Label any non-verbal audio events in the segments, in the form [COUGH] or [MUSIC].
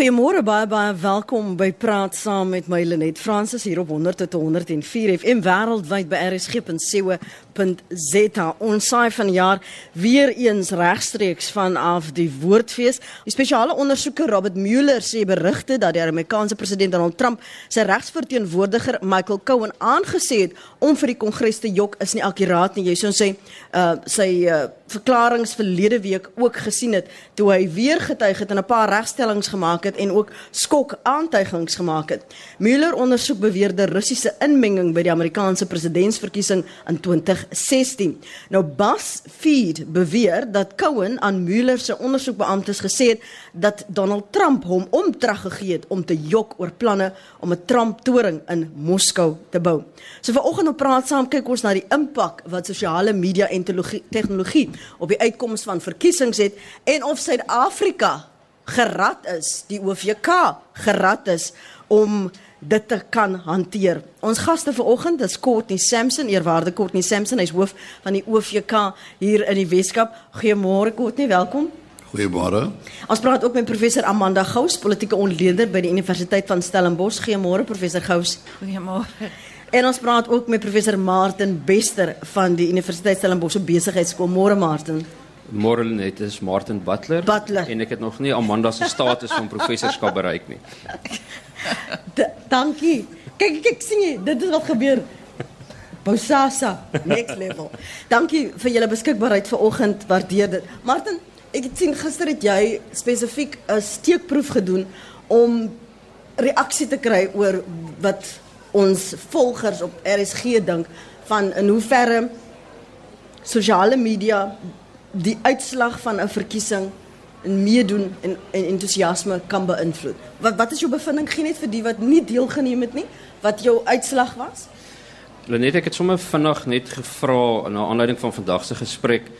Goeiemôre baie baie welkom by Praat saam met my Lenet Fransis hier op 100 tot 104 FM wêreldwyd by rsg.co.za. Ons saai van jaar weer eens regstreeks vanaf die Woordfees. Die spesiale ondersoeker Robert Mueller sê berigte dat die Amerikaanse president Donald Trump sy regsverteenwoordiger Michael Cohen aangesê het om vir die Kongres te jok is nie akkuraat nie. Jy sê uh sy uh verklaringe verlede week ook gesien het toe hy weer getuig het en 'n paar regstellings gemaak het en ook skok aantuigings gemaak het. Mueller ondersoek beweerde Russiese inmenging by die Amerikaanse presidentsverkiesing in 2016. Nou BuzzFeed beweer dat Cohen aan Mueller se ondersoekbeamptes gesê het dat Donald Trump hom omtrag gegee het om te jok oor planne om 'n Trump-toring in Moskou te bou. So vanoggend op praat saam kyk ons na die impak wat sosiale media en tegnologie op die uitkoms van verkiesings het en of Suid-Afrika gerad is, die OVK gerad is om dit te kan hanteer. Ons gaste vanoggend is Courtney Sampson, eerwaarde Courtney Sampson, hy's hoof van die OVK hier in die Weskaap. Goeiemôre Courtney, welkom. Goeiemôre. Ons praat ook met professor Amanda Gous, politieke ontleder by die Universiteit van Stellenbosch. Goeiemôre professor Gous. Goeiemôre. En ons praat ook met professor Martin Bester van die Universiteit Stellenbosch se besigheidskool. Môre Martin. Môre net is Martin Butler, Butler. en ek het nog nie Amanda se status van professorskap bereik nie. Dankie. Kyk kyk sien jy, dit is wat gebeur. Bosasa, next level. Dankie vir julle beskikbaarheid vanoggend. Waardeer dit. Martin, ek het sien gister het jy spesifiek 'n steekproef gedoen om reaksie te kry oor wat ons volgers op RSG dink van in hoeverre sosiale media die uitslag van 'n verkiesing en meedoen en, en entoesiasme kan beïnvloed. Wat wat is jou bevinding gee net vir die wat nie deelgeneem het nie? Wat jou uitslag was? Lenet ek het sommer vinnig net gevra na aanleiding van vandag se gesprek,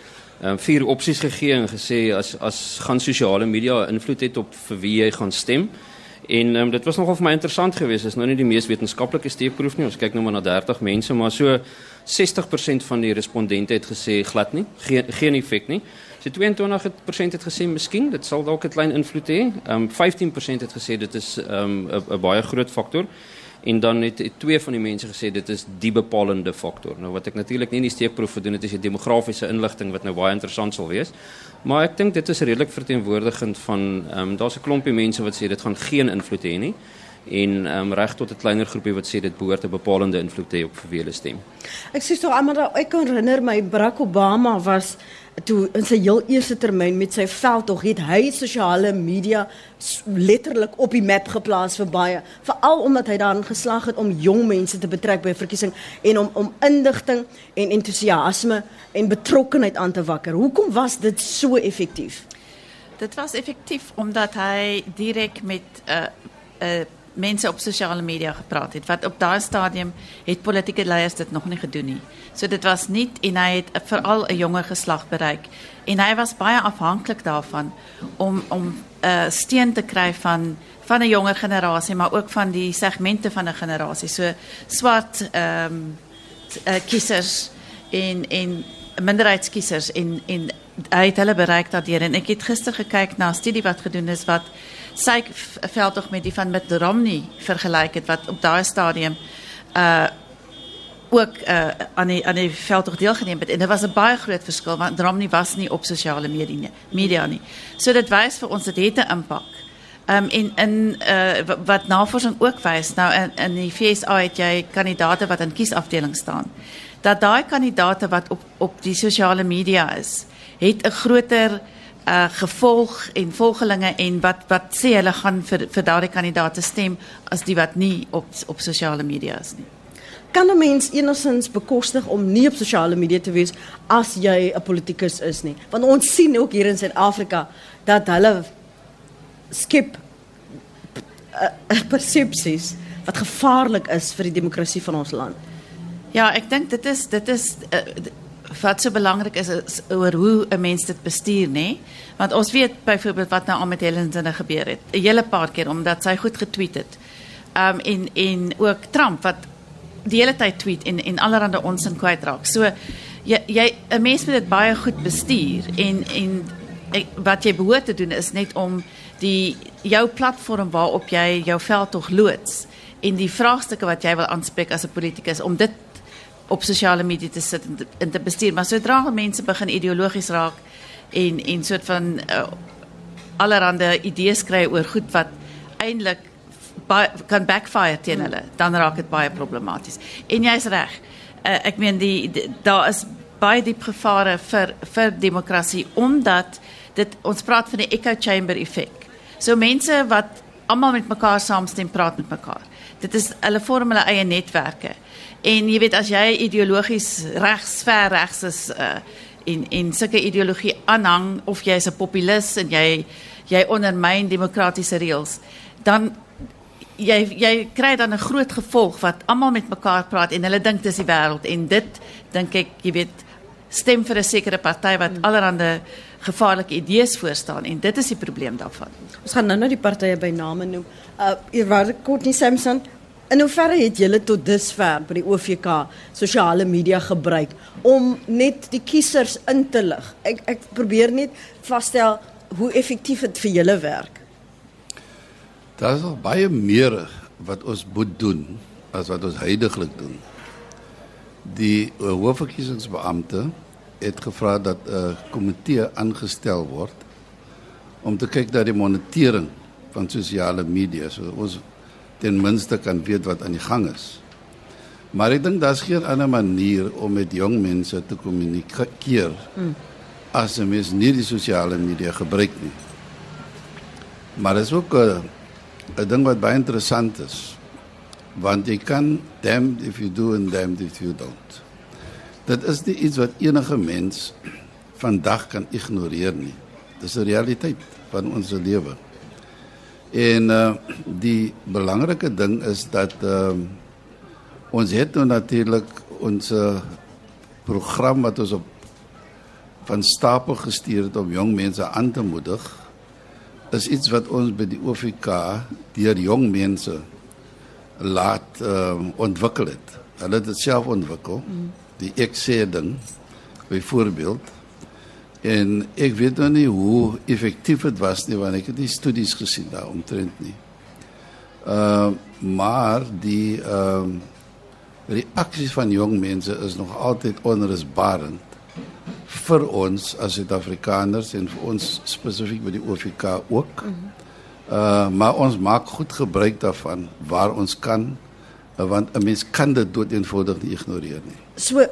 ehm um, vier opsies gegee en gesê as as gaan sosiale media invloed het op vir wie jy gaan stem. En um, dit was nogal vir my interessant geweest. Dit is nou nie die mees wetenskaplike steekproef nie. Ons kyk nou maar na 30 mense, maar so 60% van die respondente het gesê glad nie, geen geen effek nie. So 22% het gesê miskien, dit sal dalk 'n klein invloed hê. Um 15% het gesê dit is um 'n baie groot faktor. En dan het, twee van die mense gesê dit is die bepalende faktor. Nou wat ek natuurlik nie in die steekproef gedoen het is die demografiese inligting wat nou baie interessant sal wees. Maar ek dink dit is redelik verteenwoordigend van ehm um, daar's 'n klompie mense wat sê dit gaan geen invloed hê en ehm um, reg tot 'n kleiner groepie wat sê dit behoort 'n bepalende invloed te hê op vir wie hulle stem. Ek sê tog almal ek kan herinner my Barack Obama was toe in sy heel eerste termyn met sy veldtog het hy sosiale media letterlik op die map geplaas vir baie veral omdat hy daarin geslaag het om jong mense te betrek by 'n verkiesing en om om indigting en entoesiasme en betrokkenheid aan te wakker. Hoekom was dit so effektief? Dit was effektief omdat hy direk met 'n uh, 'n uh, mense op sosiale media gepraat het wat op daai stadium het politieke leiers dit nog nie gedoen nie. So dit was nie en hy het veral 'n jonger geslag bereik en hy was baie afhanklik daarvan om om 'n uh, steun te kry van van 'n jonger generasie maar ook van die segmente van 'n generasie. So swart ehm um, uh, kiesers en en minderheidskiesers en en hy het hulle bereik daardeur en ek het gister gekyk na 'n studie wat gedoen is wat sy veldtog met die van Mitt Romney vergelyk het wat op daai stadium uh ook uh aan die aan die veldtog deelgeneem het en dit was 'n baie groot verskil want Romney was nie op sosiale media nie, media nie. So dit wys vir ons dit het 'n impak. Um en in uh wat navorsing ook wys, nou in in die FSA het jy kandidate wat in kiesafdeling staan. Dat daai kandidate wat op op die sosiale media is, het 'n groter uh gevolg en volgelinge en wat wat sê hulle gaan vir vir daardie kandidaate stem as die wat nie op op sosiale media is nie. Kan 'n mens enigsins bekostig om nie op sosiale media te wees as jy 'n politikus is nie? Want ons sien ook hier in Suid-Afrika dat hulle skep uh, persepsies wat gevaarlik is vir die demokrasie van ons land. Ja, ek dink dit is dit is uh, wat so belangrik is, is oor hoe 'n mens dit bestuur, nê? Want ons weet byvoorbeeld wat nou al met Helen Zille gebeur het. 'n Hele paar keer omdat sy goed getweet het. Um en en ook Trump wat die hele tyd tweet en en allerlei onsin kwytraak. So jy jy 'n mens moet dit baie goed bestuur en en wat jy behoort te doen is net om die jou platform waarop jy jou veldtog loods en die vraagstukke wat jy wil aanspreek as 'n politikus om dit op sosiale media te sit en te, en te bestuur. Maar sodra mense begin ideologies raak en en soort van uh, allerhande idees kry oor goed wat eintlik kan backfire teen hulle dan raak dit baie problematies. En jy's reg. Uh, ek meen die, die daar is baie diep gevare vir vir demokrasie omdat dit ons praat van die echo chamber effek so mense wat almal met mekaar saamstem praat met mekaar. Dit is hulle vorm hulle eie netwerke en jy weet as jy ideologies regs ver regs is uh, en en sulke ideologie aanhang of jy is 'n populis en jy jy ondermyn demokratiese reëls, dan jy jy kry dan 'n groot gevolg wat almal met mekaar praat en hulle dink dis die wêreld en dit dink ek jy weet stem vir 'n sekere party wat hmm. allerhande gevaarlike idees voorstaan en dit is die probleem daarvan. Ons gaan nou nou die partye by name noem. Uh Eerwaarde Courtney Sampson, In hoeverre het julle tot dusver by die OVK sosiale media gebruik om net die kiesers in te lig? Ek ek probeer net vasstel hoe effektief dit vir julle werk. Daar is nog baie meer wat ons moet doen as wat ons heidaglik doen. Die uh, hoofverkiesingsbeampte het gevra dat 'n uh, komitee aangestel word om te kyk na die monitering van sosiale media. So ons ten minste kan weet wat aan die gang is. Maar ek dink daar's geen ander manier om met jong mense te kommunikeer hmm. as om mens nie die sosiale media gebruik nie. Maar dit is ook 'n 'n ding wat baie interessant is. Want jy kan damn if you do and damn if you don't. Dit is nie iets wat enige mens [CLEARS THROAT] vandag kan ignoreer nie. Dis 'n realiteit van ons lewe. En uh die belangrike ding is dat uh ons het nou natuurlik ons program wat ons op van stapel gestuur het om jong mense aan te moedig is iets wat ons by die OFK deur jong mense laat uh ontwikkel het. Hulle het dit self ontwikkel. Die ek sê ding byvoorbeeld En ek weet nou nie hoe effektief dit was nie want ek het nie studies gesien daar omtrent nie. Ehm uh, maar die ehm uh, reaksies van jong mense is nog altyd onrusbarend vir ons as Suid-Afrikaners en vir ons spesifiek by die OFK ook. Uh maar ons maak goed gebruik daarvan waar ons kan uh, want 'n mens kan dit doeteenvoudig nie ignoreer nie. So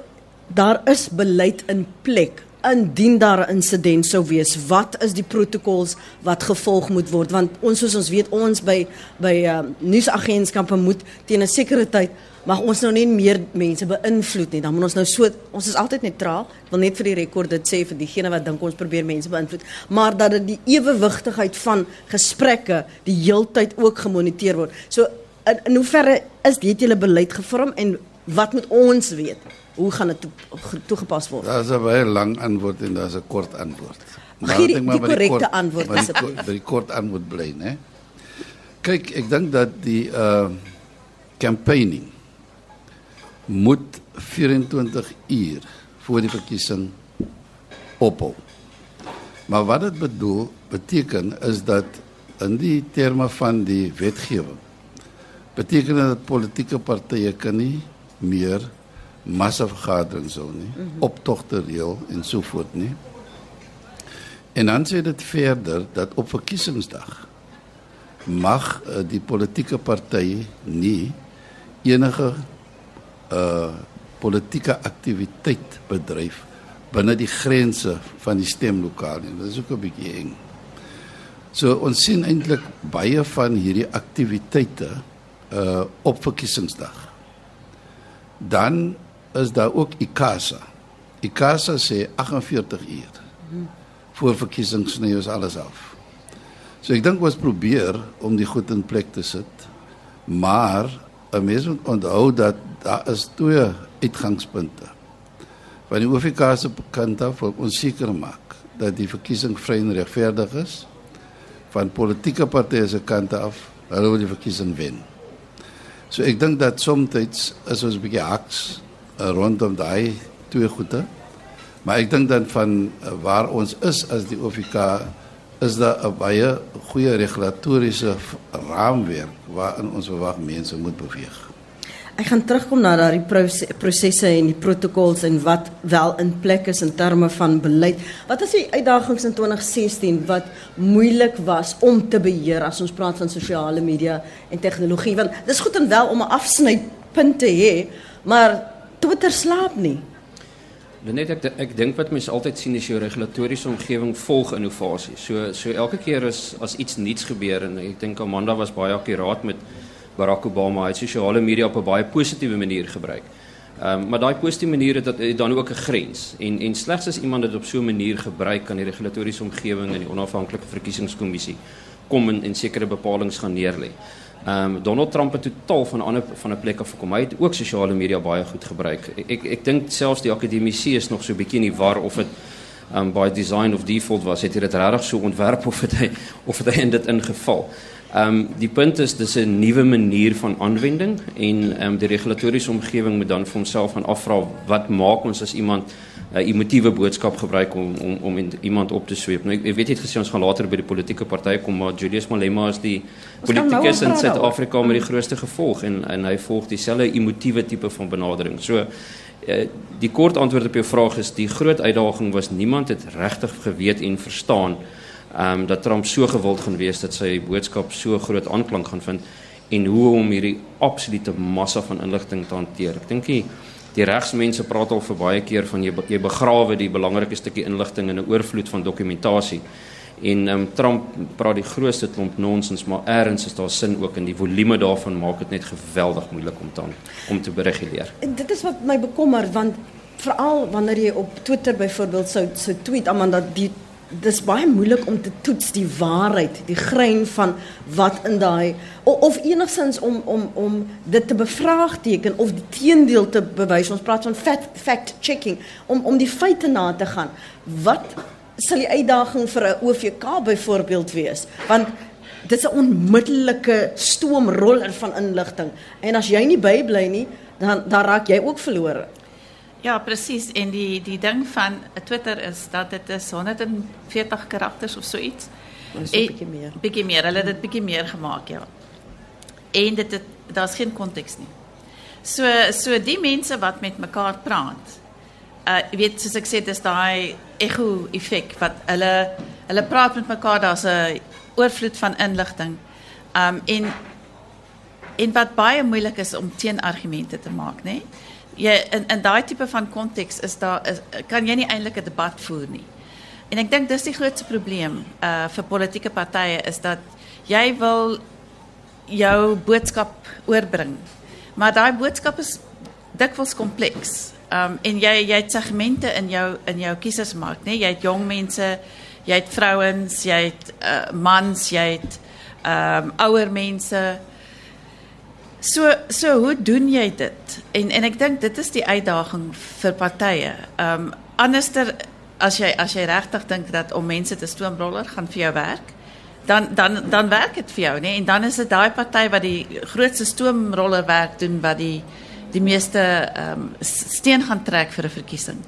daar is beleid in plek indien daar 'n insident sou wees, wat is die protokols wat gevolg moet word want ons soos ons weet ons by by uh, nuusagentskappe moet teen 'n sekere tyd mag ons nou nie meer mense beïnvloed nie. Dan moet ons nou so ons is altyd neutraal. Ek wil net vir die rekord dit sê vir diegene wat dink ons probeer mense beïnvloed, maar dat dit die ewewigtigheid van gesprekke die heeltyd ook gemoniteer word. So in, in hoeverre is dit julle beleid gevorm en wat moet ons weet? Hoe gaan dit toegepas word? Daar's 'n baie lang antwoord en daar's 'n kort antwoord. Maar ek dink maar die korrekte antwoord is die kort antwoord bly, né? Kyk, ek dink dat die uh campaigning moet 24 uur voor die verkiesing ophou. Maar wat dit bedoel beteken is dat in die terme van die wetgewing beteken dit dat politieke partye kan nie meer massavergaderings sou nie, mm -hmm. optogte reël en so voort nie. En dan sê dit verder dat op verkiesingsdag mag uh, die politieke party nie enige uh politieke aktiwiteit bedryf binne die grense van die stemlokaal nie. Dit is ook 'n bietjie eng. So ons sien eintlik baie van hierdie aktiwiteite uh op verkiesingsdag. Dan is daar ook ICASA. ICASA sê 48 uur voor verkiesings sny ons alles af. So ek dink ons probeer om die goed in plek te sit. Maar 'n mens moet onthou dat daar is twee uitgangspunte. Van die OFK se kant af wil ons seker maak dat die verkiesing vry en regverdig is. Van politieke partye se kant af, hulle wil die verkiesing wen. So ek dink dat soms is ons 'n bietjie haks rondom daai twee goede. Maar ek dink dan van uh, waar ons is as die OFK is daar 'n baie goeie regulatoriese raamwerk waarin ons verwag mense moet beweeg. Ek gaan terugkom na daardie prosesse en die protokols en wat wel in plek is in terme van beleid. Wat is die uitdagings in 2016 wat moeilik was om te beheer as ons praat van sosiale media en tegnologie? Want dis goed en wel om 'n afsnypunt te hê, maar Twitter slaap nie. Net ek ek dink wat mense altyd sien is jou regulatoriese omgewing volg innovasie. So so elke keer as as iets nuuts gebeur en ek dink Amanda was baie akkuraat met Barack Obama het sosiale media op 'n baie positiewe manier gebruik. Ehm um, maar daai positiewe manier het, het dan ook 'n grens en en slegs as iemand dit op so 'n manier gebruik kan die regulatoriese omgewing en die onafhanklike verkiesingskommissie kom en en sekere bepalinge gaan neerlê. Ehm um, Donald Trump het totaal van ander van 'n plek af gekom. Hy het ook sosiale media baie goed gebruik. Ek ek, dink selfs die akademici is nog so bietjie in die war of dit ehm um, by design of default was. Het hy dit regtig so ontwerp of het hy of het hy in dit ingeval? Um, die punt is dis 'n nuwe manier van aanwending en um, die regulatoriese omgewing moet dan vir homself gaan afvra wat maak ons as iemand 'n uh, emotiewe boodskap gebruik om om om iemand op te sweep. Nou ek, ek weet net gesê ons gaan later by die politieke partye kom maar Julius Malema is die politikus in Suid-Afrika met die grootste gevolg en en hy volg dieselfde emotiewe tipe van benadering. So uh, die kort antwoord op jou vraag is die groot uitdaging was niemand het regtig geweet en verstaan um, dat Trump so gewild gaan wees dat sy boodskap so groot aanklank gaan vind en hoe om hierdie absolute massa van inligting te hanteer. Ek dink die die regsmense praat al vir baie keer van jy jy begrawe die belangrike stukkie inligting in 'n oorvloed van dokumentasie. En um, Trump praat die grootste klomp nonsens, maar eers is daar sin ook in die volume daarvan maak dit net geweldig moeilik om te om te bereguleer. En dit is wat my bekommer want veral wanneer jy op Twitter byvoorbeeld sou sou tweet Amanda die dis baie moeilik om te toets die waarheid, die grein van wat in daai of, of enigstens om om om dit te bevraagteken of die teendeel te bewys. Ons praat van fact, fact checking om om die feite na te gaan. Wat sal die uitdaging vir 'n OVK byvoorbeeld wees? Want dit is 'n onmiddellike stoomroller van inligting en as jy nie bybly nie, dan dan raak jy ook verlore. Ja, precies. En die, die ding van Twitter is dat het is 140 karakters of zoiets. Dat is een beetje meer. Beetje meer. Hulle het het beetje meer gemaakt, ja. En dit het, daar is geen context nie. So, so die mensen wat met elkaar praat, uh, weet, zoals ik zei, is die echo-effect. Wat hulle, hulle praat met elkaar, dat is een oorvloed van inlichting. Um, en, en wat baie moeilijk is om teenargumenten te maken, nee? Jy in in daai tipe van konteks is daar is, kan jy nie eintlik 'n debat voer nie. En ek dink dis die grootste probleem uh vir politieke partye is dat jy wil jou boodskap oorbring. Maar daai boodskap is dikwels kompleks. Um en jy jy het segmente in jou in jou kiesersmark, né? Jy het jong mense, jy het vrouens, jy het uh mans, jy het um ouer mense. So so hoe doen jy dit? En en ek dink dit is die uitdaging vir partye. Ehm um, anderster as jy as jy regtig dink dat om mense te stoomroller gaan vir jou werk, dan dan dan werk dit vir jou? En dan is dit daai party wat die grootste stoomroller werk doen wat die die meeste ehm steen gaan trek vir 'n verkiesing.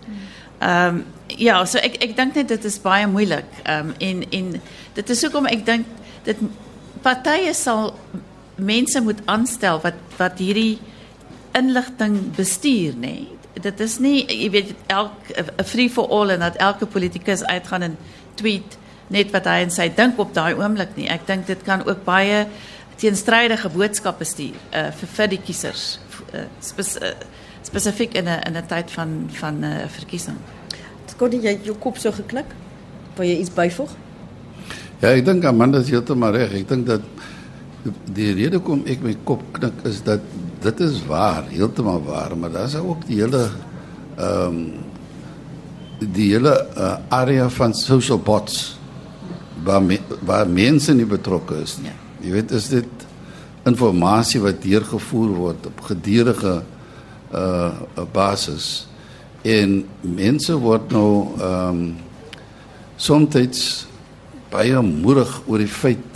Ehm um, ja, so ek ek dink net dit is baie moeilik. Ehm um, en en dit is hoekom ek dink dit partye mense moet aanstel wat wat hierdie inligting bestuur nê. Nee. Dit is nie jy weet elk 'n free for all en dat elke politikus uitgaan en tweet net wat hy en sy dink op daai oomblik nie. Ek dink dit kan ook baie teenstrydige boodskappe stuur uh, vir vir die kiesers uh, spes, uh, spesifiek in 'n in 'n tyd van van 'n uh, verkiesing. Skot jy jou kop so geklik? Wil jy iets byvoeg? Ja, ek dink Amanda is heeltemal reg. Ek dink dat die rede kom ek my kop knik is dat dit is waar, heeltemal waar, maar daar's ook die hele ehm um, die hele uh, area van social bots waar me, waar mense nie betrokke is nie. Ja. Jy weet is dit inligting wat deurgevoer word op gedurende uh basis en mense word nou ehm um, soms baie moedig oor die feit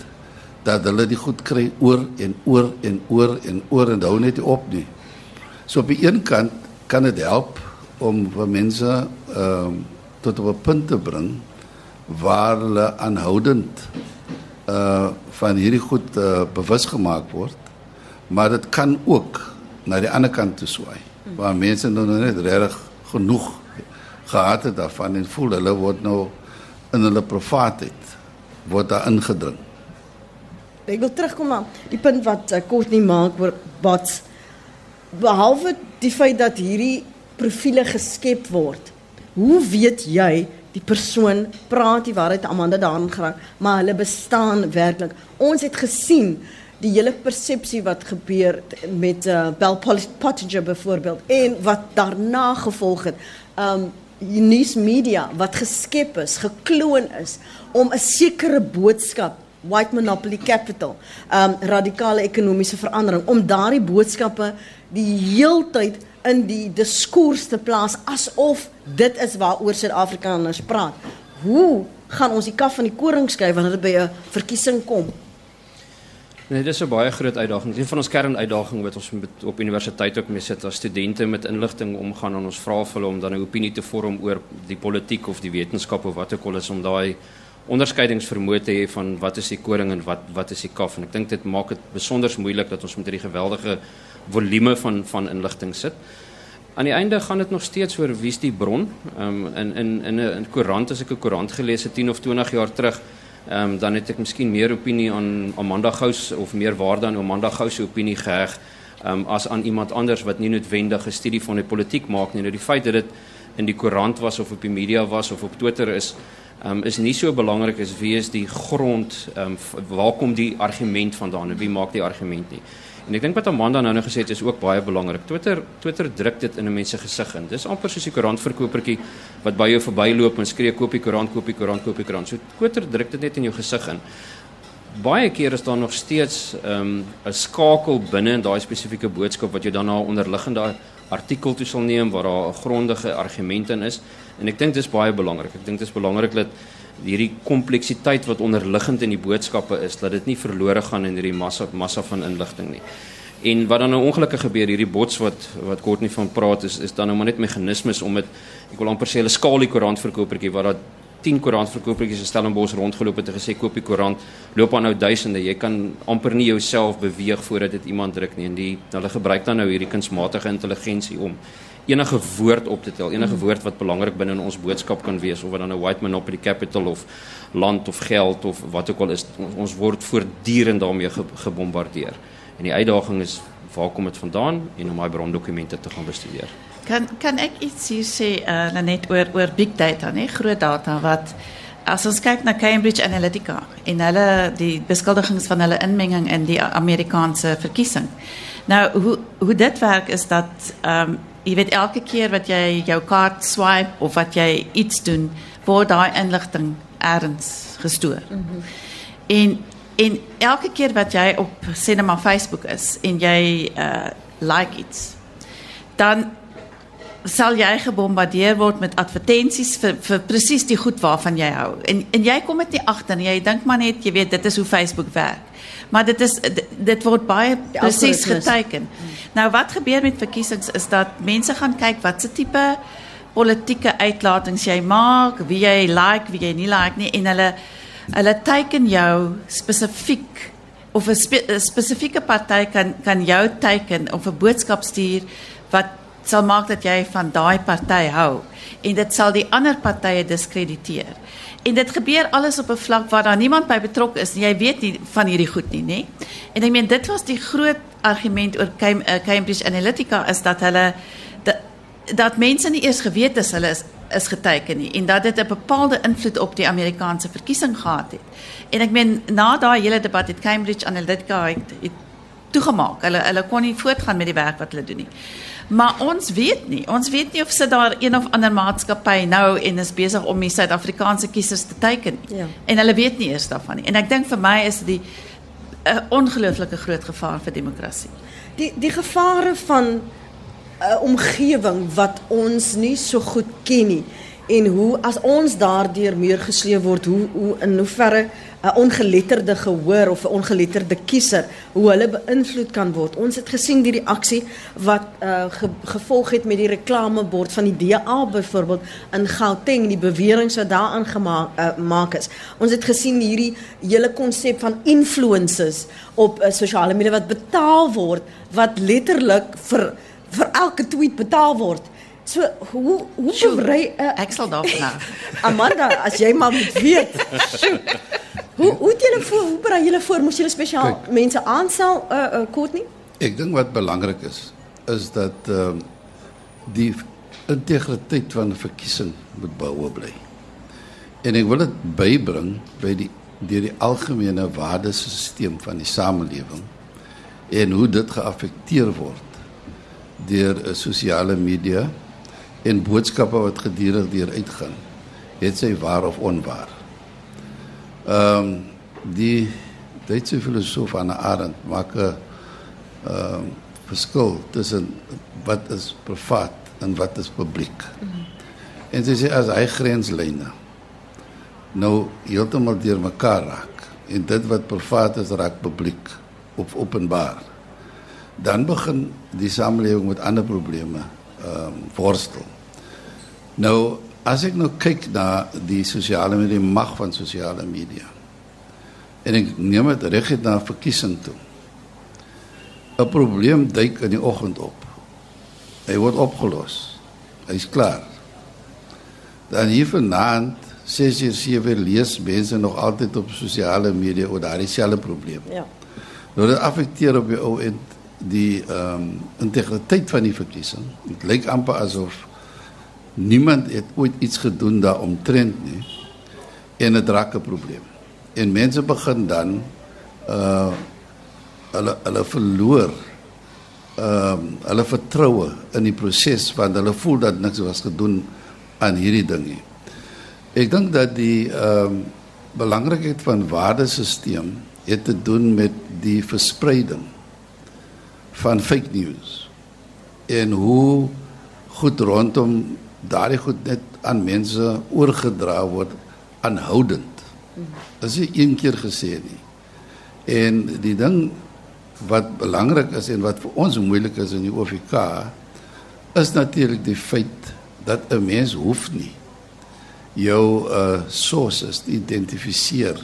dat hulle die goed kry oor en oor en oor en oor en hou net op nie. So op die een kant kan dit help om vir mense ehm uh, tot op 'n punt te bring waar hulle aanhoudend uh van hierdie goed uh, bewus gemaak word. Maar dit kan ook na die ander kant toe swaai waar mense nou net reg genoeg gehad het daarvan en voel hulle word nou in hulle privaatheid word daar ingedring. Ek wil terugkom na die punt wat uh, Courtney maak oor wat behalwe die feit dat hierdie profile geskep word. Hoe weet jy die persoon praat die waarheid Amanda daarin geraak, maar hulle bestaan werklik. Ons het gesien die hele persepsie wat gebeur met uh, Bell Pottinger byvoorbeeld en wat daarna gevolg het. Um nuus media wat geskep is, gekloon is om 'n sekere boodskap white monopoly capital, um radikale ekonomiese verandering om daardie boodskappe die heeltyd in die diskurs te plaas asof dit is waaroor Suid-Afrikaners praat. Hoe gaan ons die kaf van die koring skei wanneer dit by 'n verkiesing kom? Nee, dit is 'n baie groot uitdaging. Een van ons kernuitdagings wat ons met, op universiteit ook mee sit as studente met inligting omgaan en ons vra vir hulle om dan 'n opinie te vorm oor die politiek of die wetenskap of wat ook al is om daai onderskeidingsvermoë te hê van wat is die koring en wat wat is die kaf en ek dink dit maak dit besonder moeilik dat ons met hierdie geweldige volume van van inligting sit. Aan die einde gaan dit nog steeds oor wie's die bron. Ehm um, in in in 'n koerant as ek 'n koerant gelees het 10 of 20 jaar terug Ehm um, dan het ek miskien meer opinie aan Amanda Gous of meer waarde aan Amanda Gous se opinie geheg ehm um, as aan iemand anders wat nie noodwendig 'n studie van die politiek maak nie. Nou die feit dat dit in die koerant was of op die media was of op Twitter is um, is nie so belangrik as wie is die grond um, waar kom die argument vandaan en wie maak die argument nie. En ek dink wat Amanda nou nou gesê het is ook baie belangrik. Twitter Twitter druk dit in 'n mens se gesig in. Dis amper soos 'n koerantverkopertjie wat by jou verbyloop en skree koop die koerant, koop die koerant, koop die koerant. So Twitter druk dit net in jou gesig in. Baie keer is daar nog steeds ehm, 'n um, skakel binne in daai spesifieke boodskap wat jy dan na 'n onderliggende artikel toe sal neem waar daar 'n grondige argument in is. En ek dink dis baie belangrik. Ek dink dit is belangrik dat hierdie kompleksiteit wat onderliggend in die boodskappe is, dat dit nie verlore gaan in hierdie massa massa van inligting nie. En wat dan nou ongelukkig gebeur hierdie bots wat wat kort nie van praat is is dan nou maar net meganismes om dit ek wil amper sê hulle skaal die koerant verkopertjie waar daar 10 koerant verkopertjies in Stellenbosch rondgeloop het en gesê koop die koerant loop aan nou duisende jy kan amper nie jouself beweeg voordat dit iemand druk nie en die hulle gebruik dan nou hierdie kunsmatige intelligensie om enige woord op te tel, enige woord wat belangrik binne in ons boodskap kan wees of wat dan 'n white monopoly capital of land of geld of wat ook al is, ons word voortdurend daarmee ge, gebombardeer. En die uitdaging is waar kom dit vandaan en om daai brondokumente te gaan bestudeer. Kan kan ek iets hier sê uh, net oor oor big data, nee, groot data wat as ons kyk na Cambridge Analytica en hulle die beskuldigings van hulle inmenging in die Amerikaanse verkiesing. Nou hoe hoe dit werk is dat ehm um, jy weet elke keer wat jy jou kaart swipe of wat jy iets doen, word daai inligting erns gestoor. Mm -hmm. En en elke keer wat jy op Cinema Facebook is en jy uh like iets, dan sal jy gebombardeer word met advertensies vir vir presies die goed waarvan jy hou. En en jy kom dit nie agter nie. Jy dink maar net jy weet dit is hoe Facebook werk. Maar dit is dit word baie presies geteken. Nou wat gebeur met verkiesings is dat mense gaan kyk wat se tipe politieke uitlatings jy maak, wie jy like, wie jy nie like nie en hulle hulle teiken jou spesifiek of 'n spe, spesifieke party kan kan jou teiken of 'n boodskap stuur wat sal maak dat jy van daai party hou en dit sal die ander partye diskrediteer. En dit gebeur alles op 'n vlak waar daar niemand by betrokke is nie. Jy weet nie van hierdie goed nie, nê? En ek meen dit was die groot argument oor eh, Cambridge Analytica is dat hulle dat, dat mense nie eers geweet het hulle is is geteken nie en dat dit 'n bepaalde invloed op die Amerikaanse verkiesing gehad het. En ek meen na daai hele debat het Cambridge Analytica het, het toegemaak. Hulle hulle kon nie voortgaan met die werk wat hulle doen nie. Maar ons weet nie. Ons weet nie of sit daar een of ander maatskappy nou en is besig om die Suid-Afrikaanse kiesers te teiken. Ja. En hulle weet nie eers daarvan nie. En ek dink vir my is dit 'n ongelooflike groot gevaar vir demokrasie. Die die gevare van 'n uh, omgewing wat ons nie so goed ken nie en hoe as ons daardeur meer gesleep word hoe hoe in hoeverre 'n ongeletterde gehoor of 'n ongeletterde kiezer hoe hulle beïnvloed kan word. Ons het gesien die reaksie wat uh, ge, gevolg het met die reklamebord van die DA byvoorbeeld in Gauteng, die bewering wat daaraan gemaak uh, is. Ons het gesien hierdie hele konsep van influencers op uh, sosiale media wat betaal word wat letterlik vir vir elke tweet betaal word. So hoe hoe berei uh, ek sal daarvan nou. [LAUGHS] Amanda, as jy maar moet weet. [LAUGHS] hoe hoe het julle voor hoe berei julle voor moes julle spesiaal Kijk, mense aanstel uh, uh kort nie? Ek dink wat belangrik is is dat ehm uh, die integriteit van 'n verkiesing moet behoue bly. En ek wil dit bybring by die deur die algemene waardesisteem van die samelewing en hoe dit geaffekteer word deur 'n sosiale media en boodskappe wat gedurig deur uitgaan het sy waar of onwaar. Ehm um, die Duitse filosoof Anna Arendt maak 'n ehm um, verskil tussen wat is privaat en wat is publiek. Mm -hmm. En sy sê as hy grenslyne nou heeltemal deur mekaar raak en dit wat privaat is raak publiek of openbaar dan begin die samelewing met ander probleme um, worstel. Nou as ek nou kyk na die sosiale media mag van sosiale media en ek neem dit het na verkiesing toe. 'n Probleem duik in die oggend op. Hy word opgelos. Hy's klaar. Dan hier vanaand 6 uur 7 lees mense nog altyd op sosiale media oor daardie selfde probleem. Ja. Nou dit affekteer op die ou end die um, integriteit van die verkiesing. Dit lyk amper asof niemand het ooit iets gedoen daaromtrent nie en dit raak 'n probleem. En mense begin dan uh hulle hulle verloor ehm uh, hulle vertroue in die proses want hulle voel dat niks was gedoen aan hierdie ding nie. Ek dink dat die ehm uh, belangrikheid van waardesisteem het te doen met die verspreiding van fake news en hoe goed rondom daardie goed net aan mense oorgedra word aanhoudend. Dit is een keer gesê nie. En die ding wat belangrik is en wat vir ons moeilik is in die OFK is natuurlik die feit dat 'n mens hoef nie jou uh sources te identifiseer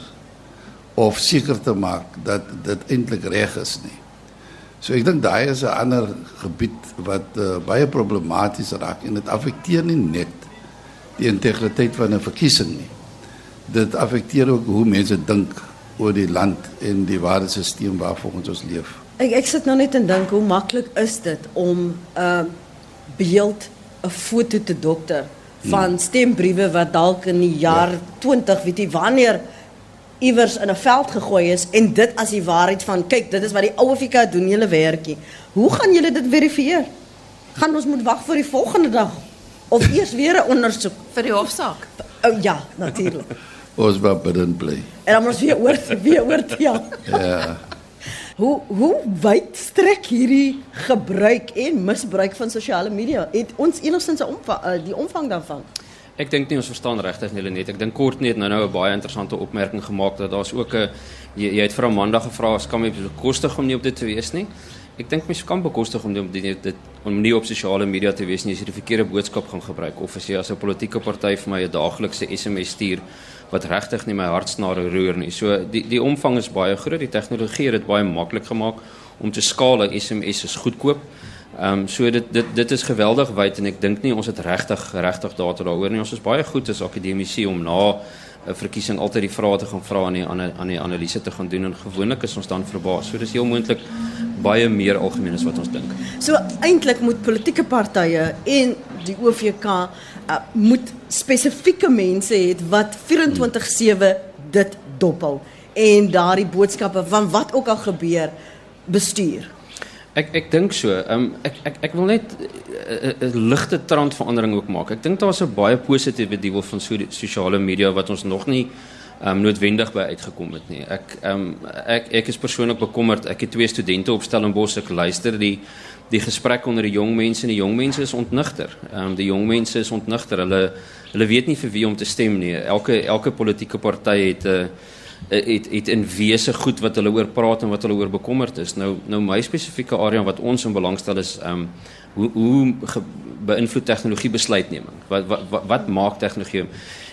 of seker te maak dat dit eintlik reg is nie. So ek dink daai is 'n ander gebied wat uh, baie problematies raak en dit affekteer nie net die integriteit van 'n verkiesing nie. Dit affekteer ook hoe mense dink oor die land en die waardesisteem waarvolgens ons leef. Ek ek sit nou net en dink hoe maklik is dit om 'n uh, beeld 'n foto te dokter van hmm. stembriewe wat dalk in die jaar ja. 20 weet jy wanneer iewers in 'n veld gegooi is en dit as die waarheid van kyk dit is wat die ou Afrika doen julle werkie. Hoe gaan julle dit verifieer? Gaan ons moet wag vir die volgende dag of eers weer 'n ondersoek vir die hofsaak? Oh, ja, natuurlik. [LAUGHS] ons wou binne bly. En dan moet weer oor weer oor ja. ja. Hoe hoe wyd strek hierdie gebruik en misbruik van sosiale media? Het ons enigstens 'n omvang uh, die omvang daarvan? Ek dink nie ons verstaan regtig nie net. Ek dink kort net nou nou 'n baie interessante opmerking gemaak dat daar's ook 'n jy, jy het vir Amanda gevra as kan jy bekostig om nie op dit te wees nie. Ek dink mens kan bekostig om dit dit om nie op sosiale media te wees nie jy die verkeerde boodskap gaan gebruik of as jy as 'n politieke party vir my 'n daaglikse SMS stuur wat regtig nie my hartsnare roer nie. So die die omvang is baie groot. Die tegnologie het dit baie maklik gemaak om te skaal. SMS is goedkoop. Ehm um, so dit dit dit is geweldig wyd en ek dink nie ons het regtig regtig data daaroor nie. Ons is baie goed as akademici om na 'n verkiesing altyd die vrae te gaan vra aan die aan die analise te gaan doen en gewoonlik is ons dan verbaas. So dis heel moontlik baie meer algemeen as wat ons dink. So eintlik moet politieke partye en die OVK uh, moet spesifieke mense hê wat 24/7 dit dophou en daardie boodskappe van wat ook al gebeur bestuur. Ek ek dink so. Um, ek ek ek wil net 'n uh, uh, ligte trendverandering ook maak. Ek dink daar's 'n baie positiewe deel van so sosiale media wat ons nog nie um, noodwendig by uitgekom het nie. Ek um, ek ek is persoonlik bekommerd. Ek het twee studente op Stellenbosch ek luister die die gesprek onder die jong mense en die jong mense is ontnigter. Ehm um, die jong mense is ontnigter. Hulle hulle weet nie vir wie om te stem nie. Elke elke politieke party het 'n uh, het het in wese goed wat hulle oor praat en wat hulle oor bekommerd is. Nou nou my spesifieke area wat ons in belangstel is ehm um, hoe hoe beïnvloed tegnologie besluitneming? Wat wat wat, wat maak tegnologie?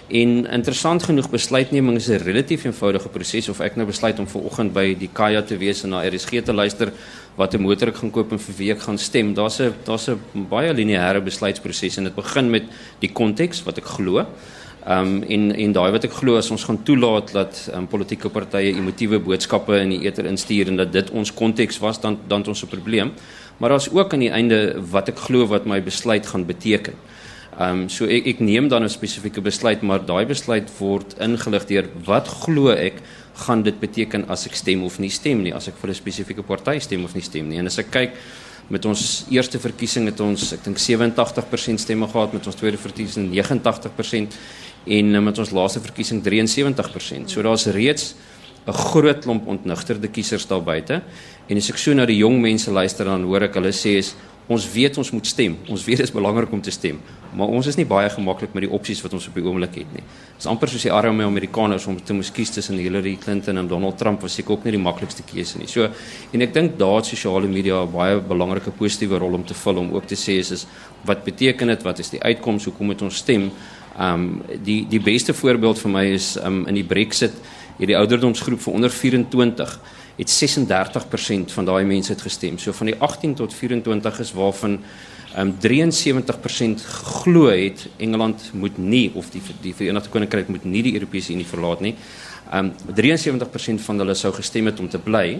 En interessant genoeg besluitneming is 'n relatief eenvoudige proses of ek nou besluit om vanoggend by die Kaya te wees en na RSG te luister wat 'n motor ek gaan koop en vir wie ek gaan stem. Daar's 'n daar's 'n baie lineêre besluitproses en dit begin met die konteks wat ek glo. Um, en en daai wat ek glo as ons gaan toelaat dat um, politieke partye emotiewe boodskappe in die ether instuur en dat dit ons konteks was dan dan ons 'n probleem. Maar daar's ook aan die einde wat ek glo wat my besluit gaan beteken. Ehm um, so ek ek neem dan 'n spesifieke besluit, maar daai besluit word ingelig deur wat glo ek gaan dit beteken as ek stem of nie stem nie, as ek vir 'n spesifieke party stem of nie stem nie. En as ek kyk met ons eerste verkiesing het ons ek dink 87% stemme gehad met ons tweede verkiesing 89% en eh, met ons laaste verkiesing 73%. So daar's reeds 'n groot klomp ontnigterde kiesers daar buite. En as ek so na die jong mense luister dan hoor ek hulle sê is Ons weet ons moet stem. Ons weet dit is belangrik om te stem, maar ons is nie baie gemaklik met die opsies wat ons op die oomblik het nie. Dit is amper soos die arme Amerikaners om te moes kies tussen Hillary Clinton en Donald Trump was seker ook nie die maklikste keuse nie. So en ek dink daar sosiale media 'n baie belangrike positiewe rol om te vul om ook te sê is, is wat beteken dit? Wat is die uitkoms? Hoekom moet ons stem? Um die die beste voorbeeld vir my is um in die Brexit hierdie ouderdomsgroep vir onder 24 het 36% van daai mense het gestem. So van die 18 tot 24 is waarvan um, 73% glo het Engeland moet nie of die die Verenigde Koninkryk moet nie die Europese Unie verlaat nie. Um 73% van hulle sou gestem het om te bly,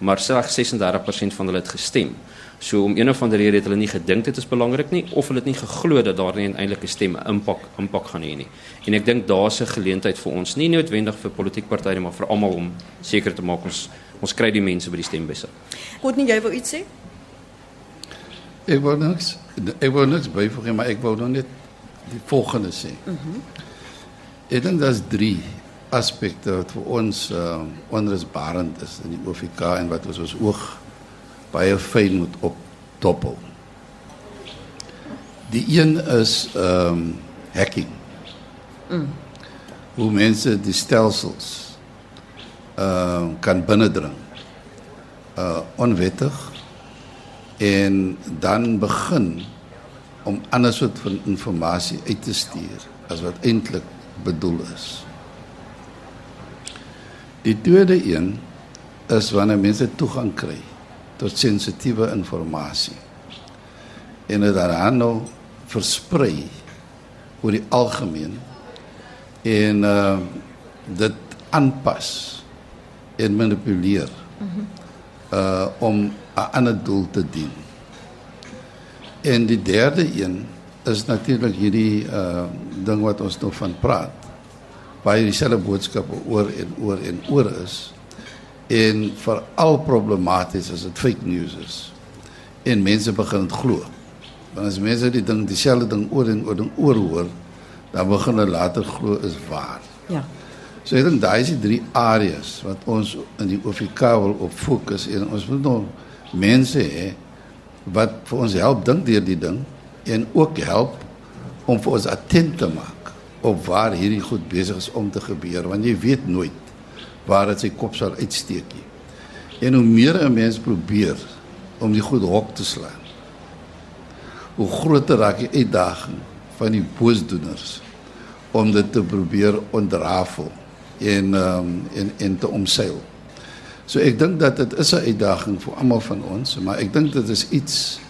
maar slegs 36% van hulle het gestem. So om een of ander rede het hulle nie gedink dit is belangrik nie of hulle het nie geglo dat daar nie 'n eintlike stem impak impak gaan hê nie. En ek dink daar's 'n geleentheid vir ons, nie noodwendig vir politieke partye maar vir almal om seker te maak ons ons kry die mense by die stembusse. Goed, nie jy wou iets sê? Ek wou niks ek wou niks byvoeg maar ek wou nog net die volgende sê. Mhm. Mm ek dink daar's drie aspekte wat vir ons uh onrusbarend is in die OFK en wat ons ons oog baie fyn moet op doppel. Die een is ehm um, hacking. Mm. Hoe mense die stelsels uh, kan binnendring. Uh onwettig en dan begin om ander soort van inligting uit te stuur as wat eintlik bedoel is. Die tweede een is wanneer mense toegang kry tot sensitiewe inligting en dit dan nou versprei oor die algemeen en uh dit aanpas en manipuleer uh om 'n ander doel te dien. En die derde een is natuurlik hierdie uh ding wat ons nog van praat. Baie dieselfde boodskappe oor en oor en oor is en veral problematies as dit fake news is. En mense begin dit glo. Want as mense die ding dieselfde ding oor en oor en oor hoor, dan begin hulle later glo is waar. Ja. So ek dink daai is die drie areas wat ons in die OFK wil op fokus en ons moet nog mense hê wat vir ons help dink deur die ding en ook help om vir ons attent te maak op waar hierdie goed besig is om te gebeur want jy weet nooit waar dit sy kop sal uitsteek nie. En hoe meer 'n mens probeer om die goed hok te slaan, hoe groter raak die uitdaging van die boosdoeners om dit te probeer ontrafel en um, en en te omseil. So ek dink dat dit is 'n uitdaging vir almal van ons, maar ek dink dit is iets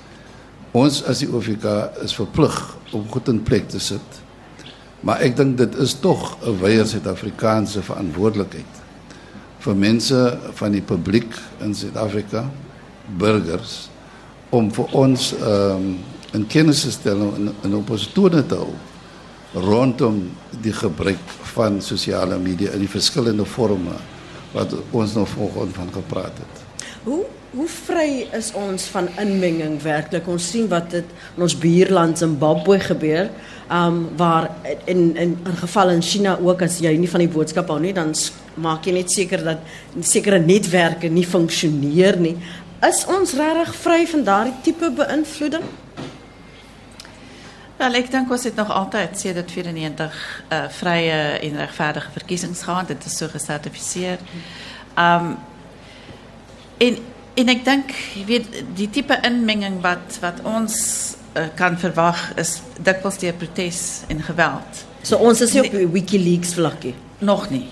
ons as die OFK is verplig om goed in plek te sit. Maar ek dink dit is tog 'n wyeer Suid-Afrikaanse verantwoordelikheid vir mense van die publiek in Suid-Afrika, burgers om vir ons ehm um, 'n kennis te stel en 'n oppositie te hou rondom die gebruik van sosiale media in die verskillende forme wat ons nou vanoggend van gepraat het. Hoe hoe vry is ons van inmenging werklik? Ons sien wat dit in ons buurland Zimbabwe gebeur. Um waar in in 'n geval in China ook as jy nie van die boodskap hou nie, dan maak jy net seker dat sekere netwerke nie funksioneer nie. Is ons regtig vry van daardie tipe beïnvloeding? Wel, ek dink ons het nog altyd sedert 94 uh vrye en regverdige verkiesings gehad. Dit is so gesertifiseer. Um en en ek dink jy weet die tipe inmenging wat wat ons uh, kan verwag is dikwels deur protes en geweld. So ons is nie op WikiLeaks vlakkie. Nog nie.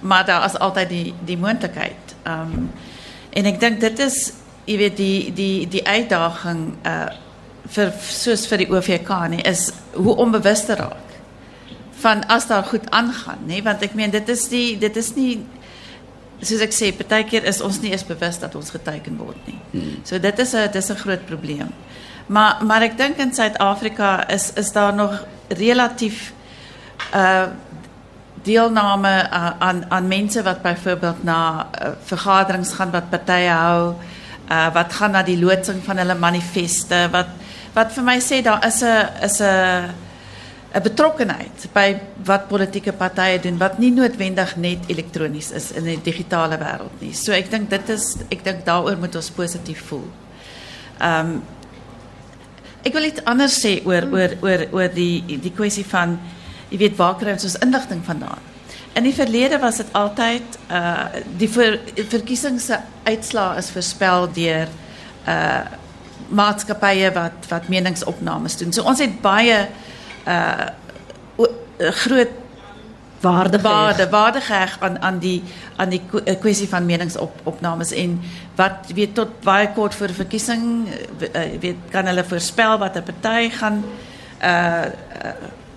Maar daar is altyd die die moontlikheid. Um en ek dink dit is jy weet die die die uitdaging uh vir soos vir die OVK nie is hoe onbewus te raak van as daar goed aangaan nê want ek meen dit is die dit is nie soos ek sê partykeer is ons nie eens bewus dat ons geteken word nie. Hmm. So dit is 'n dis 'n groot probleem. Maar maar ek dink in Suid-Afrika is is daar nog relatief uh deelname uh, aan aan mense wat byvoorbeeld na uh, vergaderings gaan wat partye hou, uh wat gaan na die loodsing van hulle manifeste, wat wat vir my sê daar is 'n is 'n 'n betrokkenheid by wat politieke partye doen wat nie noodwendig net elektronies is in 'n digitale wêreld nie. So ek dink dit is ek dink daaroor moet ons positief voel. Ehm um, ek wil iets anders sê oor oor oor oor die die kwessie van jy weet waar kry ons ons inligting vandaan? In die verlede was dit altyd uh die ver, verkiesings se uitslae is voorspel deur uh maatskappye wat wat meningsopnames doen. So ons het baie uh groot waarde waarde waarde geheg aan aan die aan die kwessie van meningsopnames en wat weet tot baie kort voor verkiesing weet kan hulle voorspel wat 'n party gaan uh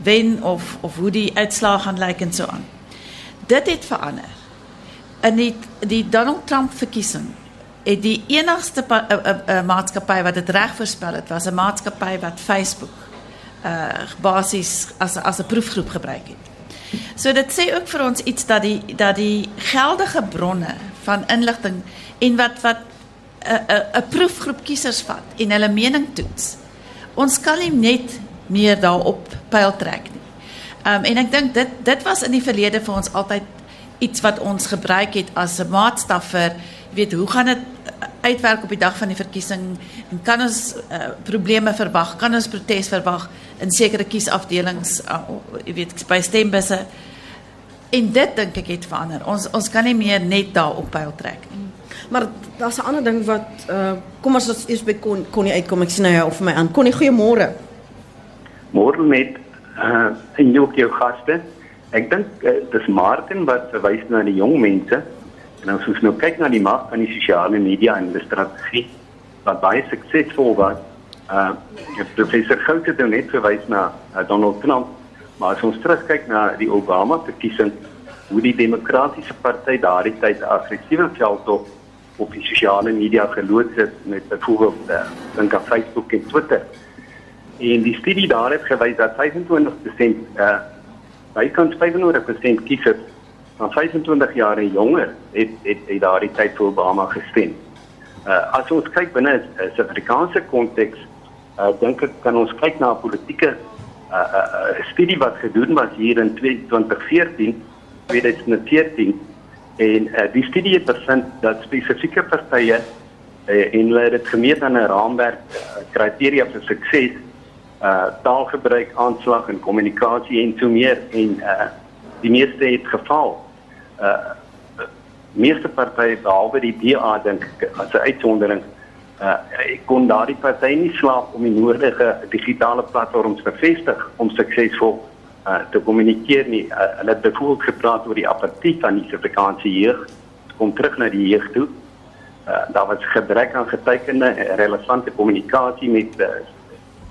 wen of of hoe die uitslae gaan lyk en so aan. Dit het verander. In die die Donald Trump verkiesing het die enigste uh, uh, uh, maatskappy wat dit reg voorspel het, was 'n maatskappy wat Facebook uh basies as as 'n proefgroep gebruik het. So dit sê ook vir ons iets dat die dat die geldige bronne van inligting en wat wat 'n 'n 'n proefgroep kiesers vat en hulle mening toets. Ons kan nie net meer daarop pyl trek nie. Um en ek dink dit dit was in die verlede vir ons altyd iets wat ons gebruik het as 'n maatstaf vir weet hoe gaan dit uitwerk op die dag van die verkiesing en kan ons uh, probleme verwag kan ons protes verwag in sekere kiesafdelings uh, jy weet by stembusse en dit dink ek het verander. Ons ons kan nie meer net daar op pyl trek nie. Maar daar's 'n ander ding wat uh, kom as ons eers by kon kon nie uitkom ek sien nou of my aan. Kon nie goeiemôre. Môre met uh, en jou jou gaste. Ek dink uh, dis Martin wat verwys na die jong mense. En as ons nou kyk na die mag van die sosiale media en die strategie wat baie suksesvol was, uh professor Goute het nou net verwys na uh, Donald Trump, maar as ons terugkyk na die Obama verkiesing, hoe die demokratiese party daardie tyd aggressiewe veld op op die sosiale media geloods het met byvoorbeeld uh, aan Facebook en Twitter. En die studie daar het gewys dat 25% uh bykans 95% kiesers van 25 jaar en jonger het het, het daardie tyd vir Obama gestem. Uh as ons kyk binne 'n Suid-Afrikaanse konteks, uh dink ek kan ons kyk na 'n politieke uh, uh, studie wat gedoen was hier in 2014, 2014 en uh, die studie het bevind dat spesifieke partye uh, en hulle het dit gemeet aan 'n raamwerk uh, kriteria vir sukses uh taalgebruik, aanslag en kommunikasie en so meer en uh die meeste het gefaal. Uh meeste partye behalwe die DA dink as 'n uitsondering uh ek kon daardie partye nie slaag om die nodige digitale platforms te vestig om suksesvol uh te kommunikeer nie. Uh, hulle het byvoorbeeld gepraat oor die apatie van die Suid-Afrikaanse jeug kom terug na die jeug toe. Uh daar was gebrek aan getekende relevante kommunikasie met uh,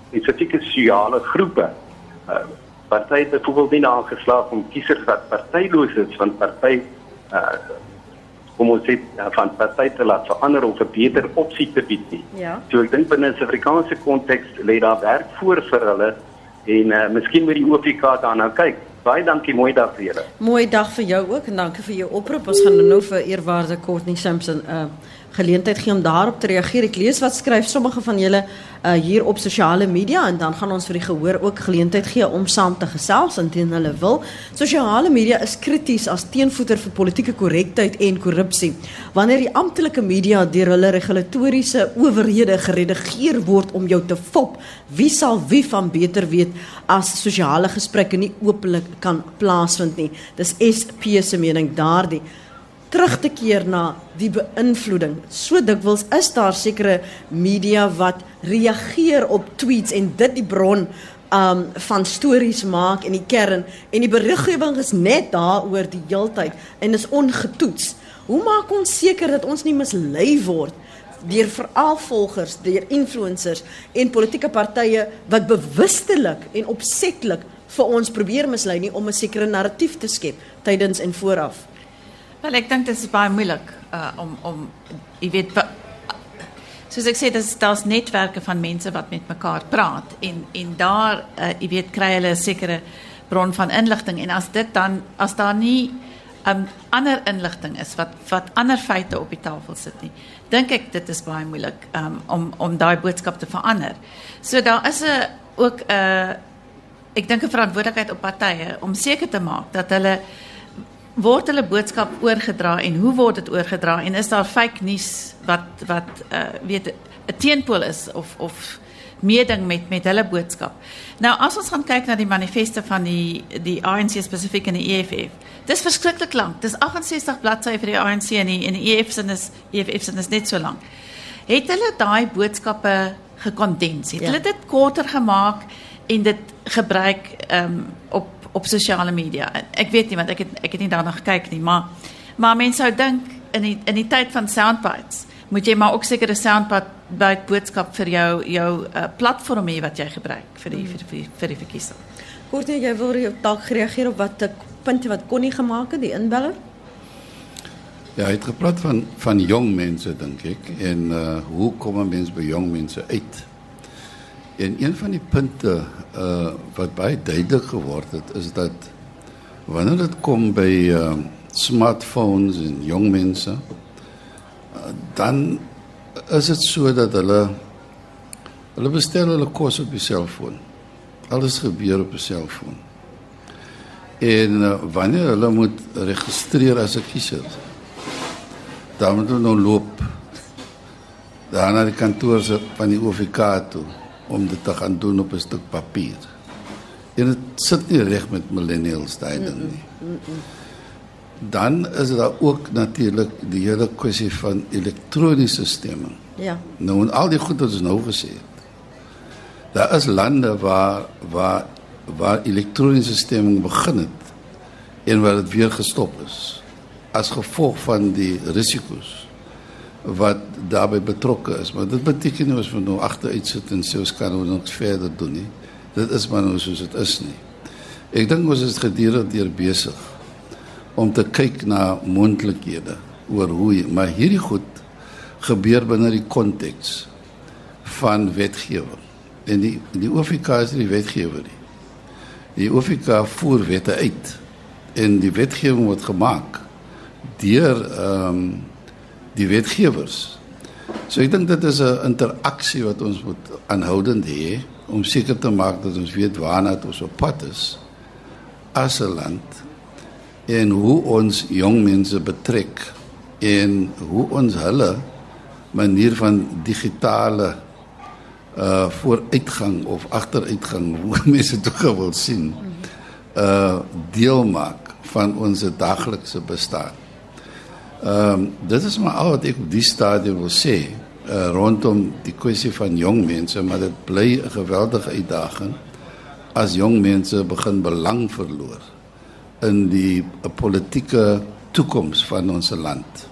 spesifieke sosiale groepe. Uh party het byvoorbeeld nie aangeslaag om kiesers wat partyloos is van party uh kom ons sê uh, van party te laat verander of 'n beter opsie te bied nie. Ja. So ek dink binne 'n Suid-Afrikaanse konteks lê daar werk voor vir hulle en uh, miskien moet die OFK daarna kyk. Baie dankie, mooi dag vir julle. Mooi dag vir jou ook en dankie vir jou oproep. Ons gaan nou vir eerwaarde Courtney Simpson uh geleentheid gee om daarop te reageer. Ek lees wat skryf sommige van julle uh, hier op sosiale media en dan gaan ons vir die gehoor ook geleentheid gee om saam te gesels indien hulle wil. Sosiale media is krities as teenvoeter vir politieke korrektheid en korrupsie. Wanneer die amptelike media deur hulle regulatoriese owerhede geredigeer word om jou te fop, wie sal wie van beter weet as sosiale gesprekke nie openlik kan plaasvind nie. Dis SP se mening daardie terug te keer na die beïnvloeding. So dikwels is daar sekere media wat reageer op tweets en dit die bron um van stories maak en die kern en die beriggewing is net daaroor die heeltyd en is ongetoets. Hoe maak ons seker dat ons nie mislei word deur veraalvolgers, deur influencers en politieke partye wat bewustelik en opsetlik vir ons probeer mislei nie om 'n sekere narratief te skep tydens en vooraf? Wel, ek dink dit is baie moeilik uh om om jy weet soos ek sê dis daar's netwerke van mense wat met mekaar praat en en daar uh, jy weet kry hulle 'n sekere bron van inligting en as dit dan as daar nie 'n um, ander inligting is wat wat ander feite op die tafel sit nie dink ek dit is baie moeilik um, om om daai boodskap te verander. So daar is 'n ook 'n uh, ek dink 'n verantwoordelikheid op partye om seker te maak dat hulle word hulle boodskap oorgedra en hoe word dit oorgedra en is daar fake nuus wat wat uh, weet 'n teenpool is of of meeding met met hulle boodskap. Nou as ons gaan kyk na die manifeste van die die ANC spesifiek in die EFF. Dis verskriklik lank. Dis 68 bladsye vir die ANC en die en die EFF se is EFF se is net so lank. Het hulle daai boodskappe gekondenseer? Ja. Hulle dit korter gemaak en dit gebruik um, op op sosiale media. Ek weet nie want ek het ek het nie daarna gekyk nie, maar maar mense sou dink in die in die tyd van soundbites moet jy maar ook seker 'n soundbite boodskap vir jou jou uh, platform hê wat jy gebruik vir die vir die, vir die verkiesing. Hoort jy wil jy dalk reageer op wat punte wat Connie gemaak het die inbeller? Ja, hy het gepraat van van jong mense dink ek en uh hoe kom 'n mens by jong mense uit? En een van die punte uh wat baie duidelik geword het is dat wanneer dit kom by uh smartphones en jong mense uh, dan is dit so dat hulle hulle bestel hulle kos op die selfoon. Alles gebeur op 'n selfoon. En uh, wanneer hulle moet registreer as 'n kiezer dan moet hulle nou loop daar na die kantoor van die OVK toe om dit te gaan doen op 'n stuk papier. En dit sit nie reg met millennials daai ding nie. Dan is daar ook natuurlik die hele kwessie van elektroniese stemming. Ja. Nou en al die goed wat ons nou gesê het. Daar is lande waar waar waar elektroniese stemming begin het en waar dit weer gestop is as gevolg van die risiko's wat daarbey betrokke is. Maar dit beteken nie ons moet nou agteruit sit en sê ons kan nou niks verder doen nie. Dit is maar nou soos dit is nie. Ek dink ons is gedurende deur besig om te kyk na moontlikhede oor hoe maar hierdie goed gebeur binne die konteks van wetgewing. En die die OFK is die wetgewer. Die, die OFK voer wette uit en die wetgewing word gemaak deur ehm um, die wetgewers. So ek dink dit is 'n interaksie wat ons moet aanhoudend hê om seker te maak dat ons weet waarna ons op pad is as 'n land en hoe ons jong mense betrek en hoe ons hulle manier van digitale uh vooruitgang of agteruitgang [LAUGHS] hoe mense dit wil sien uh deel maak van ons daaglikse bestaan. Ehm um, dit is maar al wat ek op die stadium wil sê uh, rondom die kwessie van jong mense, maar dit bly 'n geweldige uitdaging as jong mense begin belang verloor in die uh, politieke toekoms van ons land.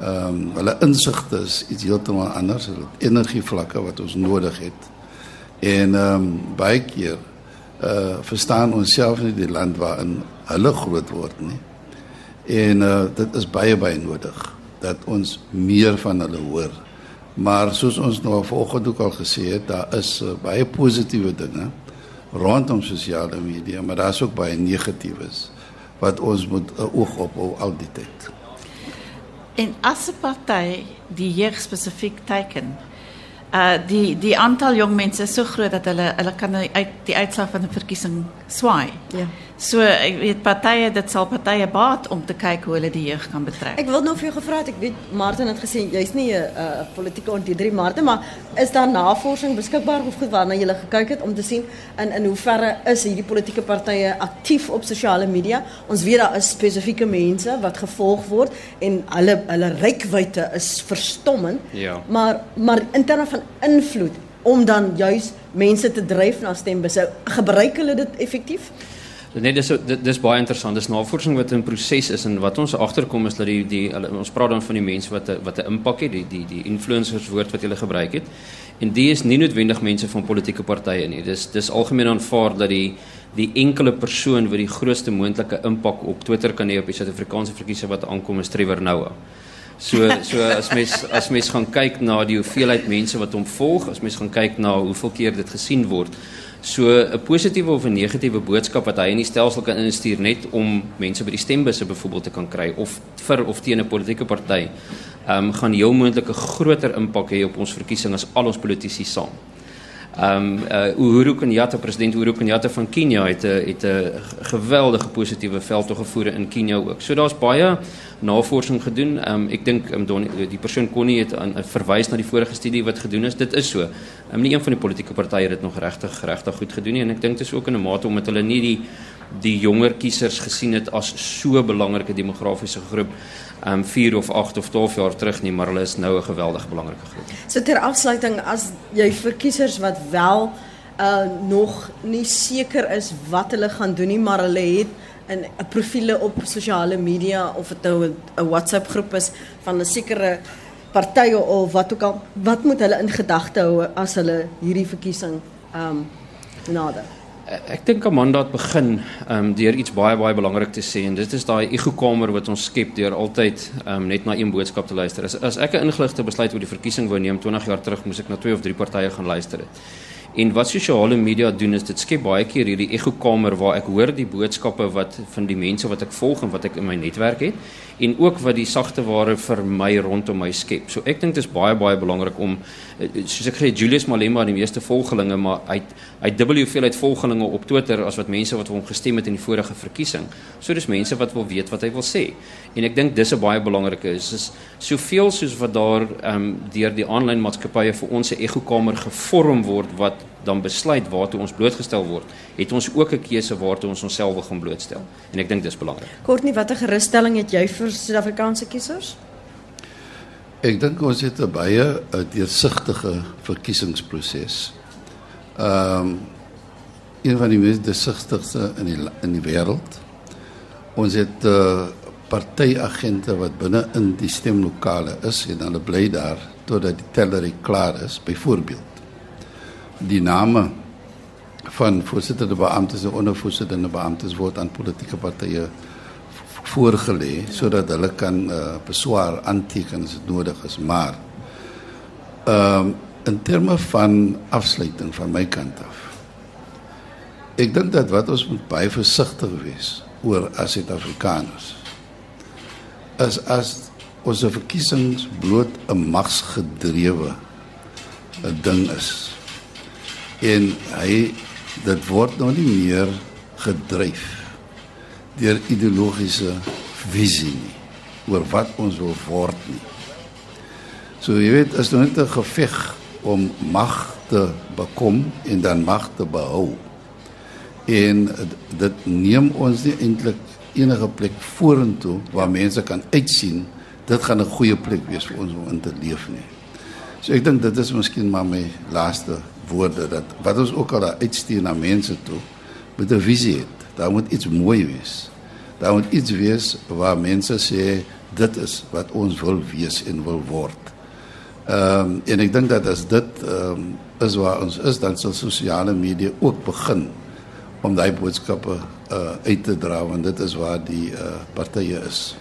Ehm um, hulle insigte is iets heeltemal anders, hulle energievlakke wat ons nodig het. En ehm um, baie keer uh verstaan ons self nie die land waarin hulle groot word nie. En uh, dit is baie baie nodig dat ons meer van hulle hoor. Maar soos ons nou vanoggend ook al gesê het, daar is uh, baie positiewe dinge rondom sosiale media, maar daar's ook baie negatiefs wat ons moet 'n uh, oog op hou al die tyd. en as 'n party die jeug spesifiek teiken, uh die die aantal jong mense is so groot dat hulle hulle kan uit die uitslag van 'n verkiesing swaai. Ja. So ek weet partye dit sal partye baat om te kyk hoe hulle die jeug kan betrek. Ek wil nou vir jou gevra het, ek weet Martin het gesê jy's nie 'n uh, politieke ontleder Martin, maar is daar navorsing beskikbaar of goed waarna jy gekyk het om te sien in in hoeverre is hierdie politieke partye aktief op sosiale media? Ons weet daar is spesifieke mense wat gevolg word en hulle hulle rykwyte is verstommend. Ja. Maar maar in terme van invloed om dan juis mense te dryf na stembusse, gebruik hulle dit effektief? Nee, dis dit dis baie interessant. Dis navorsing wat in proses is en wat ons agterkom is dat die die hulle, ons praat dan van die mense wat wat 'n impak het, die die die influencers woord wat hulle gebruik het. En die is nie noodwendig mense van politieke partye nie. Dis dis algemeen aanvaar dat die die enkele persoon wat die grootste moontlike impak op Twitter kan hê op die Suid-Afrikaanse verkiesing wat aankom is Trevor Noah. So so as mens as mens gaan kyk na die hoeveelheid mense wat hom volg, as mens gaan kyk na hoeveel keer dit gesien word, So 'n positiewe of 'n negatiewe boodskap wat hy in die stelsel kan instuur net om mense by die stembusse byvoorbeeld te kan kry of vir of teen 'n politieke party, ehm um, gaan heel moontlik 'n groter impak hê op ons verkiesing as al ons politici saam. Um, uh, Uhuru Kenyatta, president Uhuru Kenyatta van Kenia het 'n het 'n geweldige positiewe veldtog gevoer in Kenia ook. So daar's baie navorsing gedoen. Um, ek dink um, die persoon kon nie het aan verwys na die vorige studie wat gedoen is. Dit is so. Um, nie een van die politieke partye het dit nog regtig regtig goed gedoen nie en ek dink dit is ook in 'n mate omdat hulle nie die die jonger kiesers gesien het as so belangrike demografiese groep um 4 of 8 of 12 jaar terug nie, maar hulle is nou 'n geweldig belangrike groep. So ter afsluiting as jy vir kiesers wat wel uh nog nie seker is wat hulle gaan doen nie, maar hulle het 'n profiele op sosiale media of dit nou 'n WhatsApp groep is van 'n sekere partye of wat ook al, wat moet hulle in gedagte hou as hulle hierdie verkiesing um nader? Ek dink Amanda het begin ehm um, deur iets baie baie belangrik te sê en dit is daai egokamer wat ons skep deur altyd ehm um, net na een boodskap te luister. As as ek 'n ingeligte besluit oor die verkiesing wou neem 20 jaar terug, moes ek na twee of drie partye gaan luister het. En wat sosiale media doen is dit skep baie keer hierdie egokamer waar ek hoor die boodskappe wat van die mense wat ek volg en wat ek in my netwerk het en ook wat die sagte ware vir my rondom my skep. So ek dink dit is baie baie belangrik om eh, soos ek sê Julius Malema die meeste volgelinge maar hy hy dubbel hoeveelheid volgelinge op Twitter as wat mense wat hom gestem het in die vorige verkiesing. So dis mense wat wil weet wat hy wil sê. En ek dink dis 'n baie belangrike is is soveel soos wat daar ehm um, deur die aanlyn maatskappye vir ons 'n egokamer gevorm word wat dan besluit waartoe ons blootgestel word, het ons ook 'n keuse waartoe ons onsself wil gaan blootstel. En ek dink dis belangrik. Kortnie, watter gerusstelling het jy vir Suid-Afrikaanse kiesers? Ek dink ons het 'n baie eh, deursigtige verkiesingsproses. Ehm um, een van die mees deursigtigste in die in die wêreld. Ons het uh, partyagente wat binne in die stemlokale is en hulle bly daar totdat die teller klaar is, byvoorbeeld die name van voorsittende beamptes en ondervoorsittende beamptes word aan politieke partye voorgelê sodat hulle kan uh, beswaar aanteken as dit nodig is maar ehm um, in terme van afsluiting van my kant af ek dink dat wat ons moet baie versigtig wees oor as Suid-Afrikaners is as ons verkiesings bloot 'n magsgedrewe 'n ding is. En hy dit word nou nie meer gedryf deur ideologiese visie nie oor wat ons wil word nie. So jy weet as nou net 'n geveg om mag te bekom en dan mag te behou. En dit neem ons nie eintlik enige plek vorentoe waar mense kan uitsien dit gaan 'n goeie plek wees vir ons om in te leef nie. So ek dink dit is miskien maar my laaste woorde dat wat ons ook al uitstuur na mense toe met 'n visie het. Daar moet iets mooi wees. Daar moet iets wees waar mense sê dit is wat ons wil wees en wil word. Ehm um, en ek dink dat as dit ehm um, is waar ons is dan sal sosiale media ook begin om daai boodskappe uh uit te dra want dit is waar die uh partye is.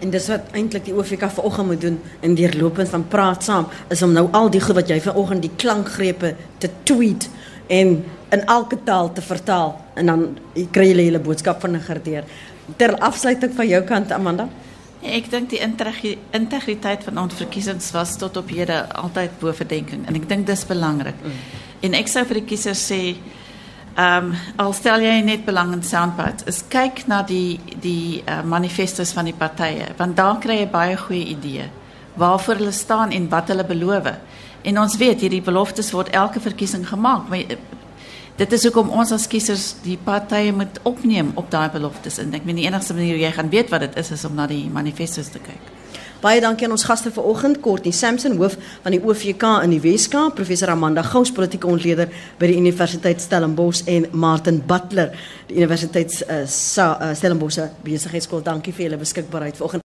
En dis wat eintlik die OFK vanoggend moet doen in deurlopend van praat saam is om nou al die goed wat jy vanoggend die klankgrepe te tweet en in elke taal te vertaal en dan kry jy hele boodskap van 'n gerdeer. Ter afsluiting van jou kant Amanda. Ek dink die integri- integriteit van ons verkiesings was tot op hede altyd bo verdenking en ek dink dis belangrik. Mm. En ek sou vir die kiesers sê um, al stel jy net belang in soundbites, is kyk na die die uh, manifestos van die partye, want daar kry jy baie goeie ideeë waarvoor hulle staan en wat hulle beloof. En ons weet hierdie beloftes word elke verkiesing gemaak, maar uh, dit is hoekom ons as kiesers die partye moet opneem op daai beloftes en ek meen die enigste manier hoe jy gaan weet wat dit is is om na die manifestos te kyk. Baie dankie aan ons gaste vanoggend, Courtney Sampson, hoof van die OVK in die Weskaap, professor Amanda Gous, politieke ontleder by die Universiteit Stellenbosch en Martin Butler, die Universiteit uh, uh, Stellenbosch besigheidskool. Dankie vir julle beskikbaarheid vanoggend.